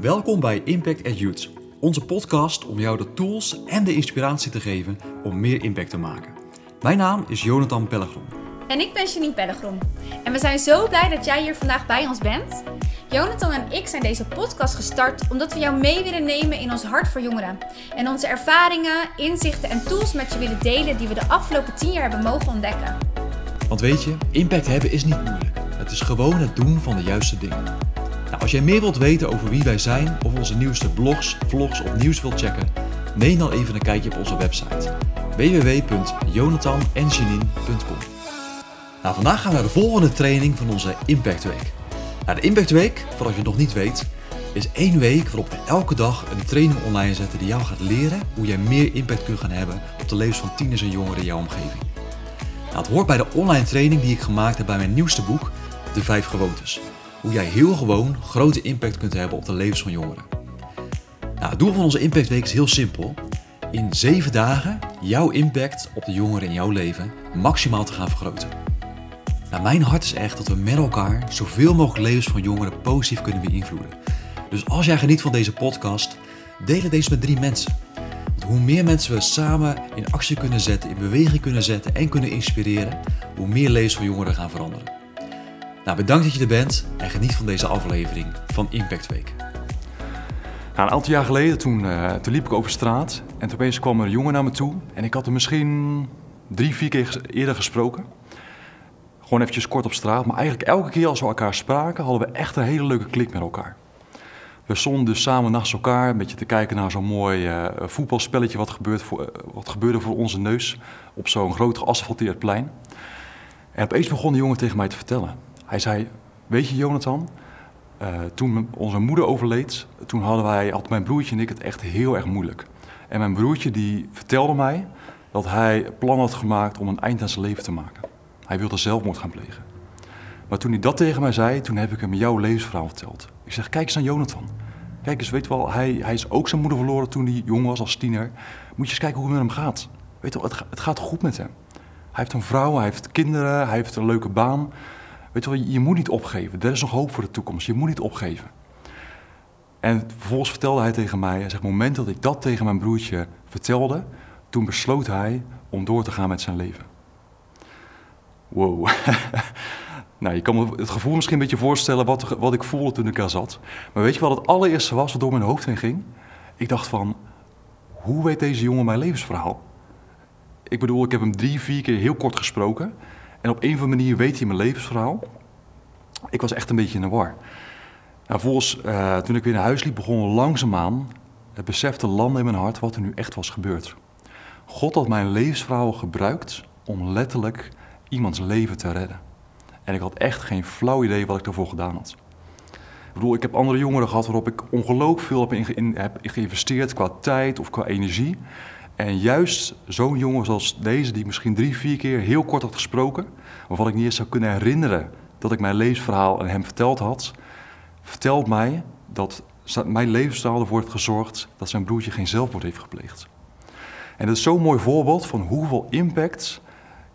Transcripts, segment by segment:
Welkom bij Impact at Youth, onze podcast om jou de tools en de inspiratie te geven om meer impact te maken. Mijn naam is Jonathan Pellegrom. En ik ben Janine Pellegrom. En we zijn zo blij dat jij hier vandaag bij ons bent. Jonathan en ik zijn deze podcast gestart omdat we jou mee willen nemen in ons hart voor jongeren. En onze ervaringen, inzichten en tools met je willen delen die we de afgelopen tien jaar hebben mogen ontdekken. Want weet je, impact hebben is niet moeilijk. Het is gewoon het doen van de juiste dingen. Als jij meer wilt weten over wie wij zijn of onze nieuwste blogs, vlogs of nieuws wilt checken, neem dan even een kijkje op onze website www.jonathanenjanine.com. Nou, vandaag gaan we naar de volgende training van onze Impact Week. Nou, de Impact Week, voor als je het nog niet weet, is één week waarop we elke dag een training online zetten die jou gaat leren hoe jij meer impact kunt gaan hebben op de levens van tieners en jongeren in jouw omgeving. Nou, het hoort bij de online training die ik gemaakt heb bij mijn nieuwste boek, De Vijf Gewoontes. Hoe jij heel gewoon grote impact kunt hebben op de levens van jongeren. Nou, het doel van onze Impact Week is heel simpel. In zeven dagen jouw impact op de jongeren in jouw leven maximaal te gaan vergroten. Nou, mijn hart is echt dat we met elkaar zoveel mogelijk levens van jongeren positief kunnen beïnvloeden. Dus als jij geniet van deze podcast, deel deze met drie mensen. Want hoe meer mensen we samen in actie kunnen zetten, in beweging kunnen zetten en kunnen inspireren, hoe meer levens van jongeren gaan veranderen. Nou, bedankt dat je er bent en geniet van deze aflevering van Impact Week. Nou, een aantal jaar geleden, toen, uh, toen liep ik over straat en toen opeens kwam er een jongen naar me toe. En ik had hem misschien drie, vier keer eerder gesproken. Gewoon eventjes kort op straat. Maar eigenlijk elke keer als we elkaar spraken, hadden we echt een hele leuke klik met elkaar. We stonden dus samen naast elkaar, een beetje te kijken naar zo'n mooi uh, voetbalspelletje wat, voor, uh, wat gebeurde voor onze neus op zo'n groot geasfalteerd plein. En opeens begon de jongen tegen mij te vertellen. Hij zei, weet je Jonathan, uh, toen onze moeder overleed, toen hadden wij, had mijn broertje en ik het echt heel erg moeilijk. En mijn broertje die vertelde mij dat hij plan had gemaakt om een eind aan zijn leven te maken. Hij wilde zelfmoord gaan plegen. Maar toen hij dat tegen mij zei, toen heb ik hem jouw levensverhaal verteld. Ik zeg, kijk eens naar Jonathan. Kijk eens, weet wel, hij, hij is ook zijn moeder verloren toen hij jong was als tiener. Moet je eens kijken hoe het met hem gaat. Weet wel, het, het gaat goed met hem. Hij heeft een vrouw, hij heeft kinderen, hij heeft een leuke baan. Weet je wel, je moet niet opgeven. Er is nog hoop voor de toekomst. Je moet niet opgeven. En vervolgens vertelde hij tegen mij, zeg, het moment dat ik dat tegen mijn broertje vertelde, toen besloot hij om door te gaan met zijn leven. Wow. nou, je kan me het gevoel misschien een beetje voorstellen wat, wat ik voelde toen ik daar zat. Maar weet je wat het allereerste was wat door mijn hoofd heen ging? Ik dacht van, hoe weet deze jongen mijn levensverhaal? Ik bedoel, ik heb hem drie, vier keer heel kort gesproken. En op een of andere manier weet hij mijn levensverhaal. Ik was echt een beetje in de war. Nou, volgens, uh, toen ik weer naar huis liep, begon langzaamaan het besef te landen in mijn hart wat er nu echt was gebeurd. God had mijn levensverhaal gebruikt om letterlijk iemands leven te redden. En ik had echt geen flauw idee wat ik daarvoor gedaan had. Ik bedoel, ik heb andere jongeren gehad waarop ik ongelooflijk veel heb, in, heb geïnvesteerd qua tijd of qua energie. En juist zo'n jongen zoals deze, die misschien drie, vier keer heel kort had gesproken, waarvan ik niet eens zou kunnen herinneren dat ik mijn levensverhaal aan hem verteld had, vertelt mij dat mijn levensverhaal ervoor heeft gezorgd dat zijn broertje geen zelfmoord heeft gepleegd. En dat is zo'n mooi voorbeeld van hoeveel impact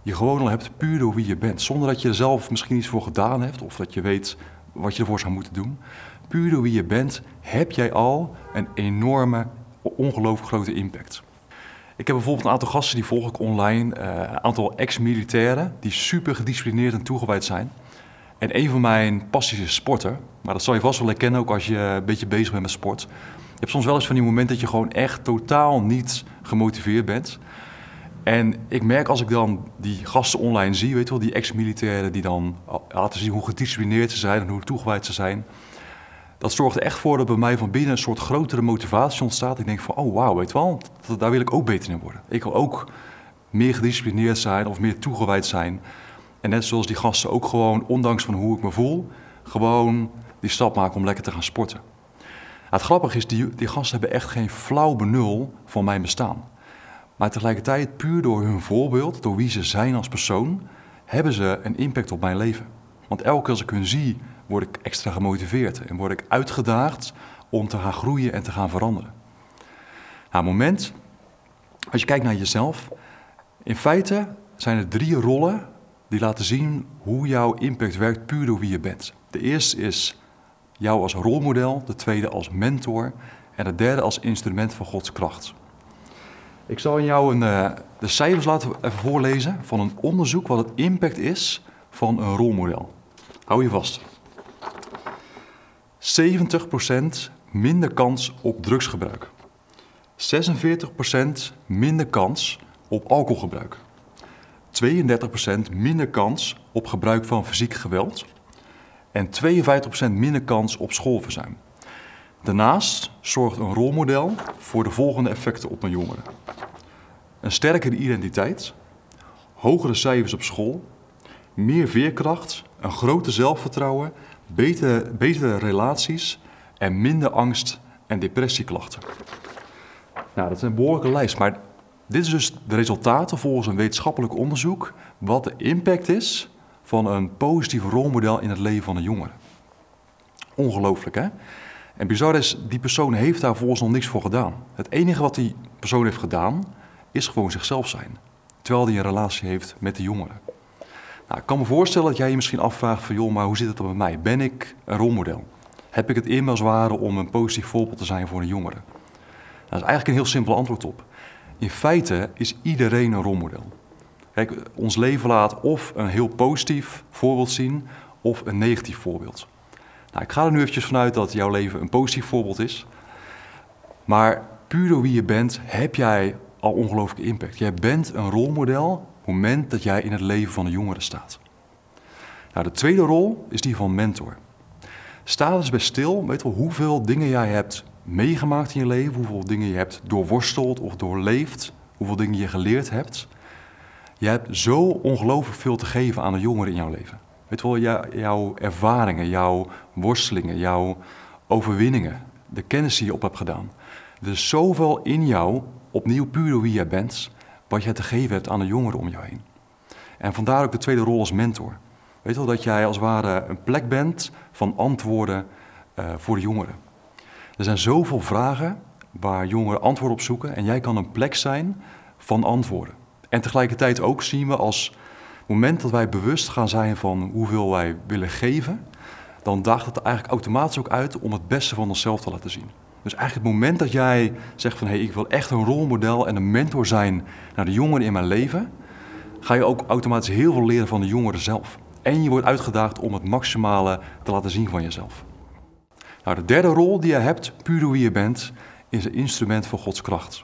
je gewoon al hebt puur door wie je bent. Zonder dat je er zelf misschien iets voor gedaan hebt of dat je weet wat je ervoor zou moeten doen. Puur door wie je bent heb jij al een enorme, ongelooflijk grote impact. Ik heb bijvoorbeeld een aantal gasten die volg ik online. Uh, een aantal ex-militairen die super gedisciplineerd en toegewijd zijn. En een van mijn passies is sporten. Maar dat zal je vast wel herkennen ook als je een beetje bezig bent met sport. Je hebt soms wel eens van die momenten dat je gewoon echt totaal niet gemotiveerd bent. En ik merk als ik dan die gasten online zie, weet je wel, die ex-militairen die dan laten zien hoe gedisciplineerd ze zijn en hoe toegewijd ze zijn. Dat zorgt echt voor dat bij mij van binnen een soort grotere motivatie ontstaat. Ik denk van, oh wauw, weet je wel, daar wil ik ook beter in worden. Ik wil ook meer gedisciplineerd zijn of meer toegewijd zijn. En net zoals die gasten ook gewoon, ondanks van hoe ik me voel, gewoon die stap maken om lekker te gaan sporten. het grappige is, die, die gasten hebben echt geen flauw benul van mijn bestaan. Maar tegelijkertijd, puur door hun voorbeeld, door wie ze zijn als persoon, hebben ze een impact op mijn leven. Want elke keer als ik hun zie, word ik extra gemotiveerd en word ik uitgedaagd om te gaan groeien en te gaan veranderen. Nou, moment, als je kijkt naar jezelf, in feite zijn er drie rollen die laten zien hoe jouw impact werkt puur door wie je bent. De eerste is jou als rolmodel, de tweede als mentor en de derde als instrument van Gods kracht. Ik zal in jou een, uh, de cijfers laten even voorlezen van een onderzoek wat het impact is van een rolmodel. Hou je vast. 70% minder kans op drugsgebruik. 46% minder kans op alcoholgebruik. 32% minder kans op gebruik van fysiek geweld. En 52% minder kans op schoolverzuim. Daarnaast zorgt een rolmodel voor de volgende effecten op een jongere: een sterkere identiteit, hogere cijfers op school, meer veerkracht, een groter zelfvertrouwen, betere, relaties en minder angst en depressieklachten. Nou, dat is een behoorlijke lijst, maar dit is dus de resultaten volgens een wetenschappelijk onderzoek wat de impact is van een positief rolmodel in het leven van een jongere. Ongelooflijk, hè? En bizar is, die persoon heeft daar volgens nog niks voor gedaan. Het enige wat die persoon heeft gedaan, is gewoon zichzelf zijn. Terwijl hij een relatie heeft met de jongeren. Nou, ik kan me voorstellen dat jij je misschien afvraagt van... joh, maar hoe zit het dan met mij? Ben ik een rolmodel? Heb ik het in ware om een positief voorbeeld te zijn voor een jongere? Dat is eigenlijk een heel simpel antwoord op. In feite is iedereen een rolmodel. Kijk, ons leven laat of een heel positief voorbeeld zien... of een negatief voorbeeld. Nou, ik ga er nu eventjes vanuit dat jouw leven een positief voorbeeld is. Maar puur door wie je bent, heb jij al ongelooflijke impact. Jij bent een rolmodel moment dat jij in het leven van een jongere staat. Nou, de tweede rol is die van mentor. Sta eens bij stil, weet wel hoeveel dingen jij hebt meegemaakt in je leven, hoeveel dingen je hebt doorworsteld of doorleefd, hoeveel dingen je geleerd hebt. Je hebt zo ongelooflijk veel te geven aan een jongere in jouw leven. Weet wel, jouw ervaringen, jouw worstelingen, jouw overwinningen, de kennis die je op hebt gedaan. Er is zoveel in jou opnieuw puur wie jij bent, wat jij te geven hebt aan de jongeren om jou heen. En vandaar ook de tweede rol als mentor. Weet wel dat jij als het ware een plek bent van antwoorden uh, voor de jongeren. Er zijn zoveel vragen waar jongeren antwoord op zoeken en jij kan een plek zijn van antwoorden. En tegelijkertijd ook zien we als moment dat wij bewust gaan zijn van hoeveel wij willen geven, dan daagt het eigenlijk automatisch ook uit om het beste van onszelf te laten zien. Dus eigenlijk het moment dat jij zegt van hé, hey, ik wil echt een rolmodel en een mentor zijn naar de jongeren in mijn leven, ga je ook automatisch heel veel leren van de jongeren zelf. En je wordt uitgedaagd om het maximale te laten zien van jezelf. Nou, de derde rol die je hebt, puur wie je bent, is een instrument van Gods kracht.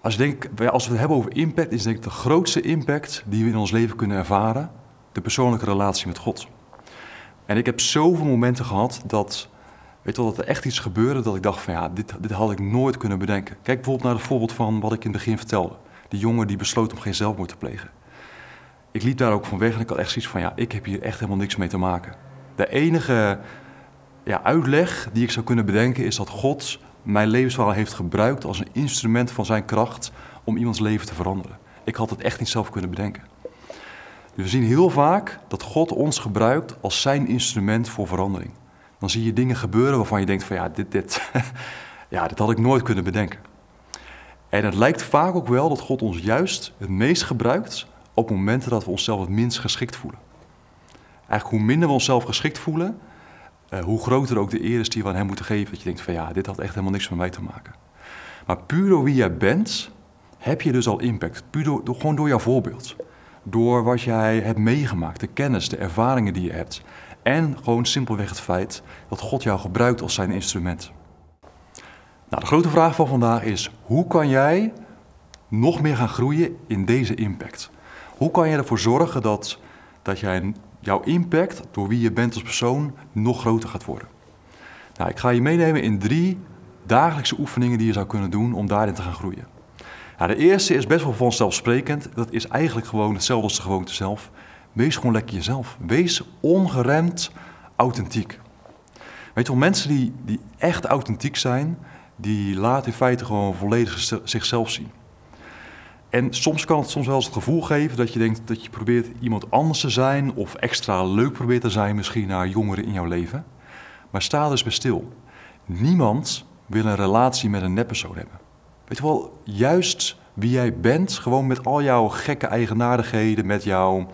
Als, denk, als we het hebben over impact, is denk ik de grootste impact die we in ons leven kunnen ervaren, de persoonlijke relatie met God. En ik heb zoveel momenten gehad dat Weet je wel, dat er echt iets gebeurde dat ik dacht van ja, dit, dit had ik nooit kunnen bedenken. Kijk bijvoorbeeld naar het voorbeeld van wat ik in het begin vertelde. Die jongen die besloot om geen zelfmoord te plegen. Ik liep daar ook van weg en ik had echt zoiets van ja, ik heb hier echt helemaal niks mee te maken. De enige ja, uitleg die ik zou kunnen bedenken is dat God mijn levensverhaal heeft gebruikt als een instrument van zijn kracht om iemands leven te veranderen. Ik had het echt niet zelf kunnen bedenken. Dus we zien heel vaak dat God ons gebruikt als zijn instrument voor verandering dan zie je dingen gebeuren waarvan je denkt van ja, dit, dit, ja, dit had ik nooit kunnen bedenken. En het lijkt vaak ook wel dat God ons juist het meest gebruikt op momenten dat we onszelf het minst geschikt voelen. Eigenlijk hoe minder we onszelf geschikt voelen, uh, hoe groter ook de eer is die we aan hem moeten geven. Dat je denkt van ja, dit had echt helemaal niks met mij te maken. Maar puur door wie jij bent, heb je dus al impact. Puur door, gewoon door jouw voorbeeld. Door wat jij hebt meegemaakt, de kennis, de ervaringen die je hebt. En gewoon simpelweg het feit dat God jou gebruikt als zijn instrument. Nou, de grote vraag van vandaag is: hoe kan jij nog meer gaan groeien in deze impact? Hoe kan je ervoor zorgen dat, dat jij, jouw impact door wie je bent als persoon nog groter gaat worden? Nou, ik ga je meenemen in drie dagelijkse oefeningen die je zou kunnen doen om daarin te gaan groeien. Nou, de eerste is best wel vanzelfsprekend. Dat is eigenlijk gewoon hetzelfde als de gewoonte zelf. Wees gewoon lekker jezelf. Wees ongeremd authentiek. Weet je wel, mensen die, die echt authentiek zijn, die laten in feite gewoon volledig zichzelf zien. En soms kan het soms wel eens het gevoel geven dat je denkt dat je probeert iemand anders te zijn of extra leuk probeert te zijn misschien naar jongeren in jouw leven. Maar sta dus bij stil. Niemand wil een relatie met een neppersoon hebben. Weet je wel, juist wie jij bent, gewoon met al jouw gekke eigenaardigheden, met jouw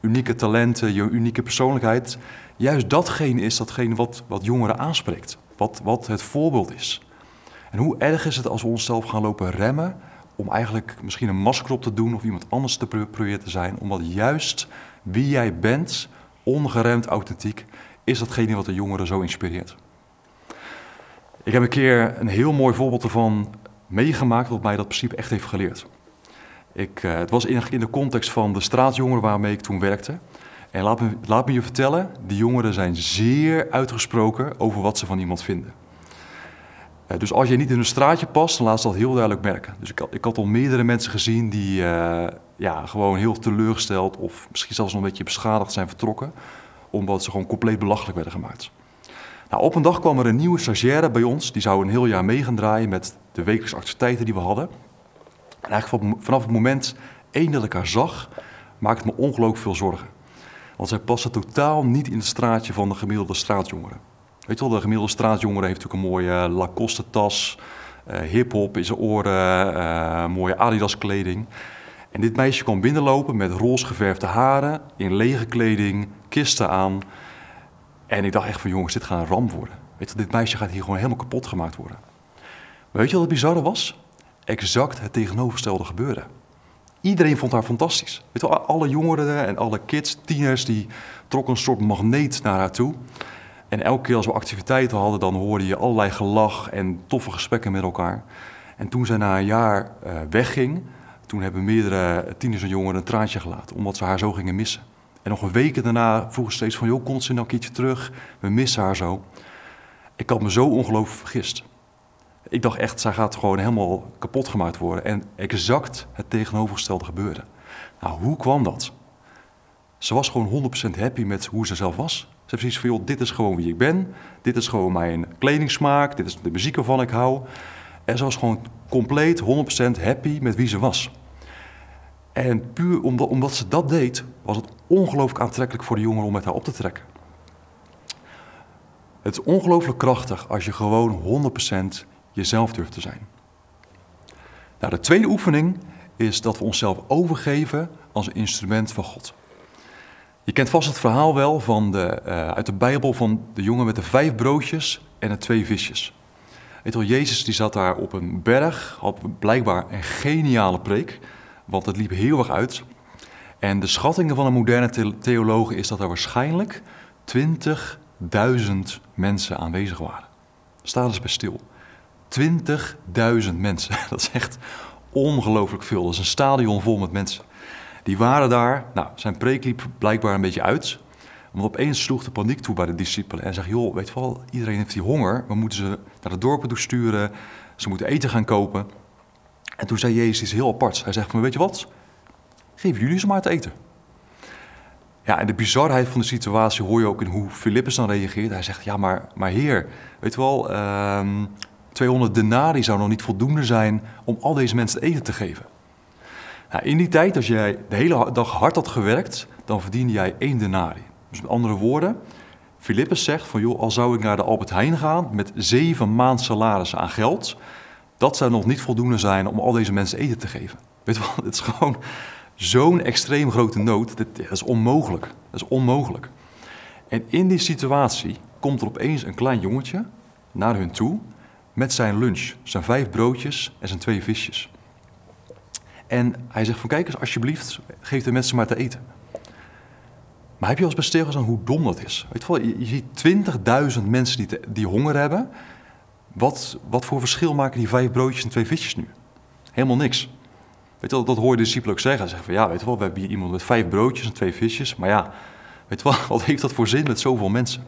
unieke talenten, je unieke persoonlijkheid. Juist datgene is datgene wat, wat jongeren aanspreekt. Wat, wat het voorbeeld is. En hoe erg is het als we onszelf gaan lopen remmen om eigenlijk misschien een masker op te doen of iemand anders te proberen te zijn, omdat juist wie jij bent, ongeremd, authentiek, is datgene wat de jongeren zo inspireert. Ik heb een keer een heel mooi voorbeeld ervan meegemaakt, wat mij dat principe echt heeft geleerd. Ik, uh, het was in, de context van de straatjongeren waarmee ik toen werkte. En laat me, laat me je vertellen, die jongeren zijn zeer uitgesproken over wat ze van iemand vinden. Uh, dus als je niet in een straatje past, laat ze dat heel duidelijk merken. Dus ik, ik had al meerdere mensen gezien die uh, ja, gewoon heel teleurgesteld of misschien zelfs nog een beetje beschadigd zijn vertrokken, omdat ze gewoon compleet belachelijk werden gemaakt. Nou, op een dag kwam er een nieuwe stagiaire bij ons, die zou een heel jaar mee gaan draaien met de wekelijkse activiteiten die we hadden. En eigenlijk vanaf het moment één dat ik haar zag, maakte me ongelooflijk veel zorgen. Want zij paste totaal niet in het straatje van de gemiddelde straatjongeren. Weet je wel, de gemiddelde straatjongere heeft natuurlijk een mooie Lacoste-tas, uh, hip-hop in zijn oren, uh, mooie Adidas-kleding. En dit meisje kwam binnenlopen met roze geverfde haren, in lege kleding, kisten aan. En ik dacht echt van jongens, dit gaat een ramp worden. Weet je, dit meisje gaat hier gewoon helemaal kapot gemaakt worden. Weet je wat het bizarre was? Exact het tegenovergestelde gebeurde. Iedereen vond haar fantastisch. Alle jongeren en alle kids, tieners, die trokken een soort magneet naar haar toe. En elke keer als we activiteiten hadden, dan hoorde je allerlei gelach en toffe gesprekken met elkaar. En toen zij na een jaar uh, wegging, toen hebben meerdere tieners en jongeren een traantje gelaten, omdat ze haar zo gingen missen. En nog een weken daarna vroegen ze steeds van, joh, komt ze nou een keertje terug? We missen haar zo. Ik had me zo ongelooflijk vergist. Ik dacht echt, zij gaat gewoon helemaal kapot gemaakt worden. En exact het tegenovergestelde gebeurde. Nou, hoe kwam dat? Ze was gewoon 100% happy met hoe ze zelf was. Ze heeft precies van, joh, dit is gewoon wie ik ben. Dit is gewoon mijn kledingsmaak. Dit is de muziek waarvan ik hou. En ze was gewoon compleet 100% happy met wie ze was. En puur omdat, omdat ze dat deed, was het ongelooflijk aantrekkelijk voor de jongeren om met haar op te trekken. Het is ongelooflijk krachtig als je gewoon 100% jezelf durft te zijn. Nou, de tweede oefening is dat we onszelf overgeven als een instrument van God. Je kent vast het verhaal wel van de, uh, uit de Bijbel van de jongen met de vijf broodjes en de twee visjes. Weet Jezus die zat daar op een berg, had blijkbaar een geniale preek, want het liep heel erg uit. En de schattingen van een moderne theoloog is dat er waarschijnlijk 20.000 mensen aanwezig waren. Sta eens bij stil. 20.000 mensen. Dat is echt ongelooflijk veel. Dat is een stadion vol met mensen. Die waren daar. Nou, zijn preek liep blijkbaar een beetje uit. Want opeens sloeg de paniek toe bij de discipelen. En zegt, joh, weet je wel, iedereen heeft die honger. We moeten ze naar de dorpen toe sturen. Ze moeten eten gaan kopen. En toen zei Jezus iets heel aparts. Hij zegt van, weet je wat? Geef jullie ze maar te eten. Ja, en de bizarheid van de situatie hoor je ook in hoe Filippus dan reageert. Hij zegt, ja, maar, maar heer, weet je wel, 200 ehm, denari zou nog niet voldoende zijn om al deze mensen eten te geven. Nou, in die tijd, als jij de hele dag hard had gewerkt, dan verdiende jij één denari. Dus met andere woorden, Filippus zegt van, joh, al zou ik naar de Albert Heijn gaan met zeven maand salaris aan geld, dat zou nog niet voldoende zijn om al deze mensen eten te geven. Weet wel, het is gewoon zo'n extreem grote nood, dat, dat is onmogelijk. Dat is onmogelijk. En in die situatie komt er opeens een klein jongetje naar hun toe met zijn lunch, zijn vijf broodjes en zijn twee visjes. En hij zegt van kijk eens, alsjeblieft, geef de mensen maar te eten. Maar heb je al eens bij hoe dom dat is? Weet je, wel, je, ziet 20.000 mensen die, die honger hebben. Wat, wat voor verschil maken die vijf broodjes en twee visjes nu? Helemaal niks. Weet je wel, dat hoor je de discipelen ook zeggen. Ze zeggen van ja, weet je wel, we hebben hier iemand met vijf broodjes en twee visjes. Maar ja, weet je wel, wat heeft dat voor zin met zoveel mensen?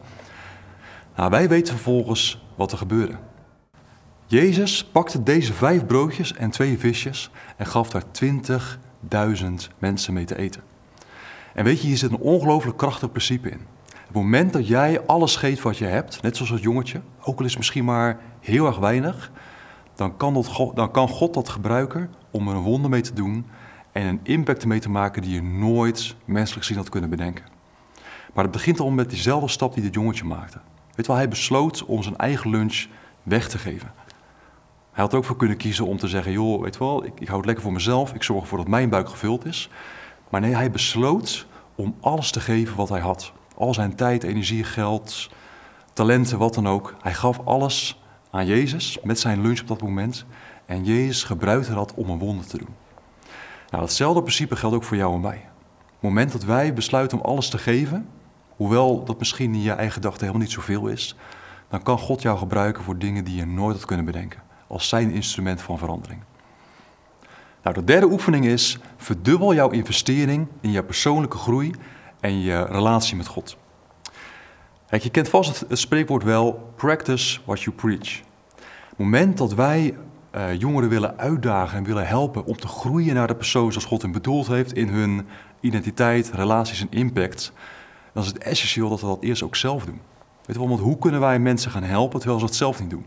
Nou, wij weten vervolgens wat er gebeurde. Jezus pakte deze vijf broodjes en twee visjes en gaf daar 20.000 mensen mee te eten. En weet je, hier zit een ongelooflijk krachtig principe in. Het moment dat jij alles geeft wat je hebt, net zoals dat jongetje, ook al is het misschien maar heel erg weinig, dan kan, dan kan God dat gebruiken om er een wonder mee te doen en een impact mee te maken die je nooit menselijk gezien had kunnen bedenken. Maar het begint al met diezelfde stap die dit jongetje maakte. Weet wel, hij besloot om zijn eigen lunch weg te geven. Hij had ook voor kunnen kiezen om te zeggen, joh, weet je wel, ik, ik hou het lekker voor mezelf, ik zorg ervoor dat mijn buik gevuld is. Maar nee, hij besloot om alles te geven wat hij had. Al zijn tijd, energie, geld, talenten, wat dan ook. Hij gaf alles aan Jezus met zijn lunch op dat moment. En Jezus gebruikte dat om een wonder te doen. Nou, datzelfde principe geldt ook voor jou en mij. Op het moment dat wij besluiten om alles te geven, hoewel dat misschien in je eigen gedachte helemaal niet zoveel is, dan kan God jou gebruiken voor dingen die je nooit had kunnen bedenken. Als zijn instrument van verandering. Nou, de derde oefening is: verdubbel jouw investering in je persoonlijke groei en je relatie met God. Kijk, je kent vast het, spreekwoord wel: practice what you preach. Het moment dat wij uh, jongeren willen uitdagen en willen helpen om te groeien naar de persoon zoals God hen bedoeld heeft in hun identiteit, relaties en impact, dan is het essentieel dat we dat eerst ook zelf doen. Weet je wel, want hoe kunnen wij mensen gaan helpen terwijl ze het zelf niet doen?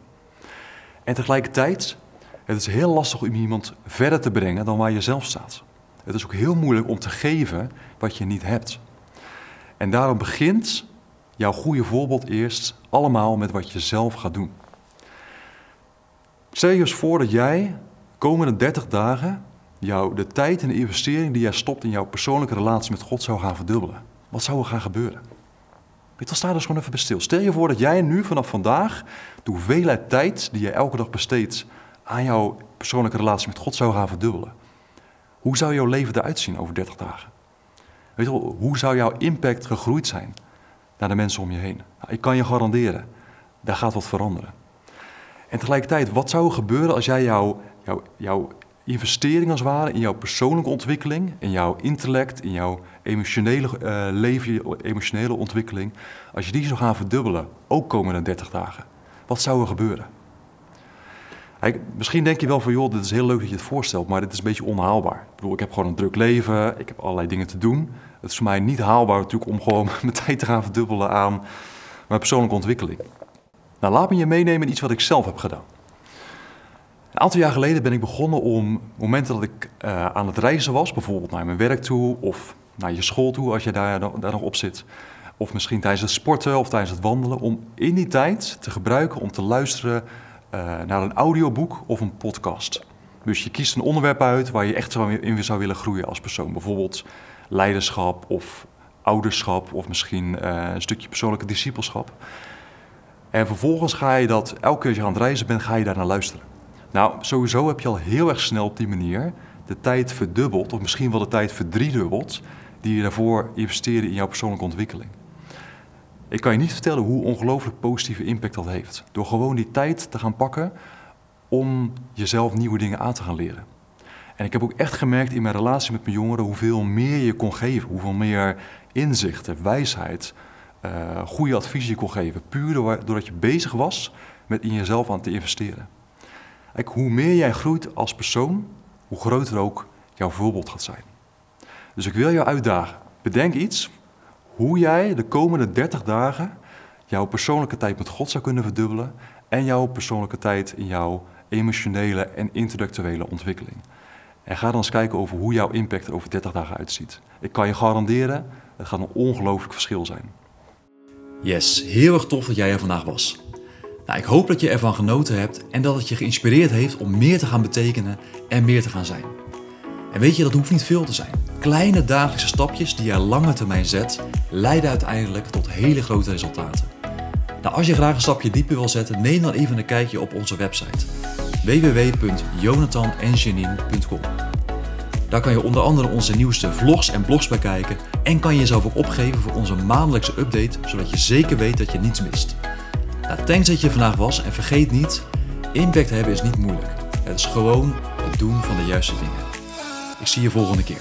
En tegelijkertijd, het is heel lastig om iemand verder te brengen dan waar je zelf staat. Het is ook heel moeilijk om te geven wat je niet hebt. En daarom begint jouw goede voorbeeld eerst allemaal met wat je zelf gaat doen. Stel je eens voor dat jij de komende 30 dagen jou de tijd en de investering die jij stopt in jouw persoonlijke relatie met God zou gaan verdubbelen. Wat zou er gaan gebeuren? Weet je, sta eens gewoon even bij stil. Stel je voor dat jij nu vanaf vandaag de hoeveelheid tijd die je elke dag besteedt aan jouw persoonlijke relatie met God zou gaan verdubbelen. Hoe zou jouw leven eruit zien over 30 dagen? Weet hoe zou jouw impact gegroeid zijn naar de mensen om je heen? Nou, ik kan je garanderen, daar gaat wat veranderen. En tegelijkertijd, wat zou er gebeuren als jij jouw, jouw, jouw investering als het ware in jouw persoonlijke ontwikkeling, in jouw intellect, in jouw emotionele uh, leven, emotionele ontwikkeling, als je die zou gaan verdubbelen, ook komende 30 dagen, wat zou er gebeuren? misschien denk je wel van, joh, dit is heel leuk dat je het voorstelt, maar dit is een beetje onhaalbaar. Ik bedoel, ik heb gewoon een druk leven, ik heb allerlei dingen te doen. Het is voor mij niet haalbaar natuurlijk om gewoon mijn tijd te gaan verdubbelen aan mijn persoonlijke ontwikkeling. Nou, laat me je meenemen in iets wat ik zelf heb gedaan. Aantal jaar geleden ben ik begonnen om momenten dat ik uh, aan het reizen was, bijvoorbeeld naar mijn werk toe of naar je school toe als je daar, nog op zit. Of misschien tijdens het sporten of tijdens het wandelen, om in die tijd te gebruiken om te luisteren uh, naar een audioboek of een podcast. Dus je kiest een onderwerp uit waar je echt in zou willen groeien als persoon. Bijvoorbeeld leiderschap of ouderschap of misschien uh, een stukje persoonlijke discipelschap. En vervolgens ga je dat, elke keer als je aan het reizen bent, ga je daar naar luisteren. Nou, sowieso heb je al heel erg snel op die manier de tijd verdubbeld, of misschien wel de tijd verdriedubbeld, die je daarvoor investeerde in jouw persoonlijke ontwikkeling. Ik kan je niet vertellen hoe ongelooflijk positieve impact dat heeft. Door gewoon die tijd te gaan pakken om jezelf nieuwe dingen aan te gaan leren. En ik heb ook echt gemerkt in mijn relatie met mijn jongeren hoeveel meer je kon geven, hoeveel meer inzichten, wijsheid, uh, goede advies je kon geven. Puur doordat je bezig was met in jezelf aan te investeren. Hoe meer jij groeit als persoon, hoe groter ook jouw voorbeeld gaat zijn. Dus ik wil jou uitdagen. Bedenk iets hoe jij de komende 30 dagen jouw persoonlijke tijd met God zou kunnen verdubbelen en jouw persoonlijke tijd in jouw emotionele en intellectuele ontwikkeling. En ga dan eens kijken over hoe jouw impact er over 30 dagen uitziet. Ik kan je garanderen, het gaat een ongelooflijk verschil zijn. Yes, heel erg tof dat jij er vandaag was. Nou, ik hoop dat je ervan genoten hebt en dat het je geïnspireerd heeft om meer te gaan betekenen en meer te gaan zijn. En weet je, dat hoeft niet veel te zijn. Kleine dagelijkse stapjes die je lange termijn zet, leiden uiteindelijk tot hele grote resultaten. Nou, als je graag een stapje dieper wil zetten, neem dan even een kijkje op onze website www.jonathanenjanine.com. Daar kan je onder andere onze nieuwste vlogs en blogs bekijken en kan je jezelf ook opgeven voor onze maandelijkse update, zodat je zeker weet dat je niets mist. Nou, thanks dat je vandaag was en vergeet niet, impact hebben is niet moeilijk. Het is gewoon het doen van de juiste dingen. Ik zie je volgende keer.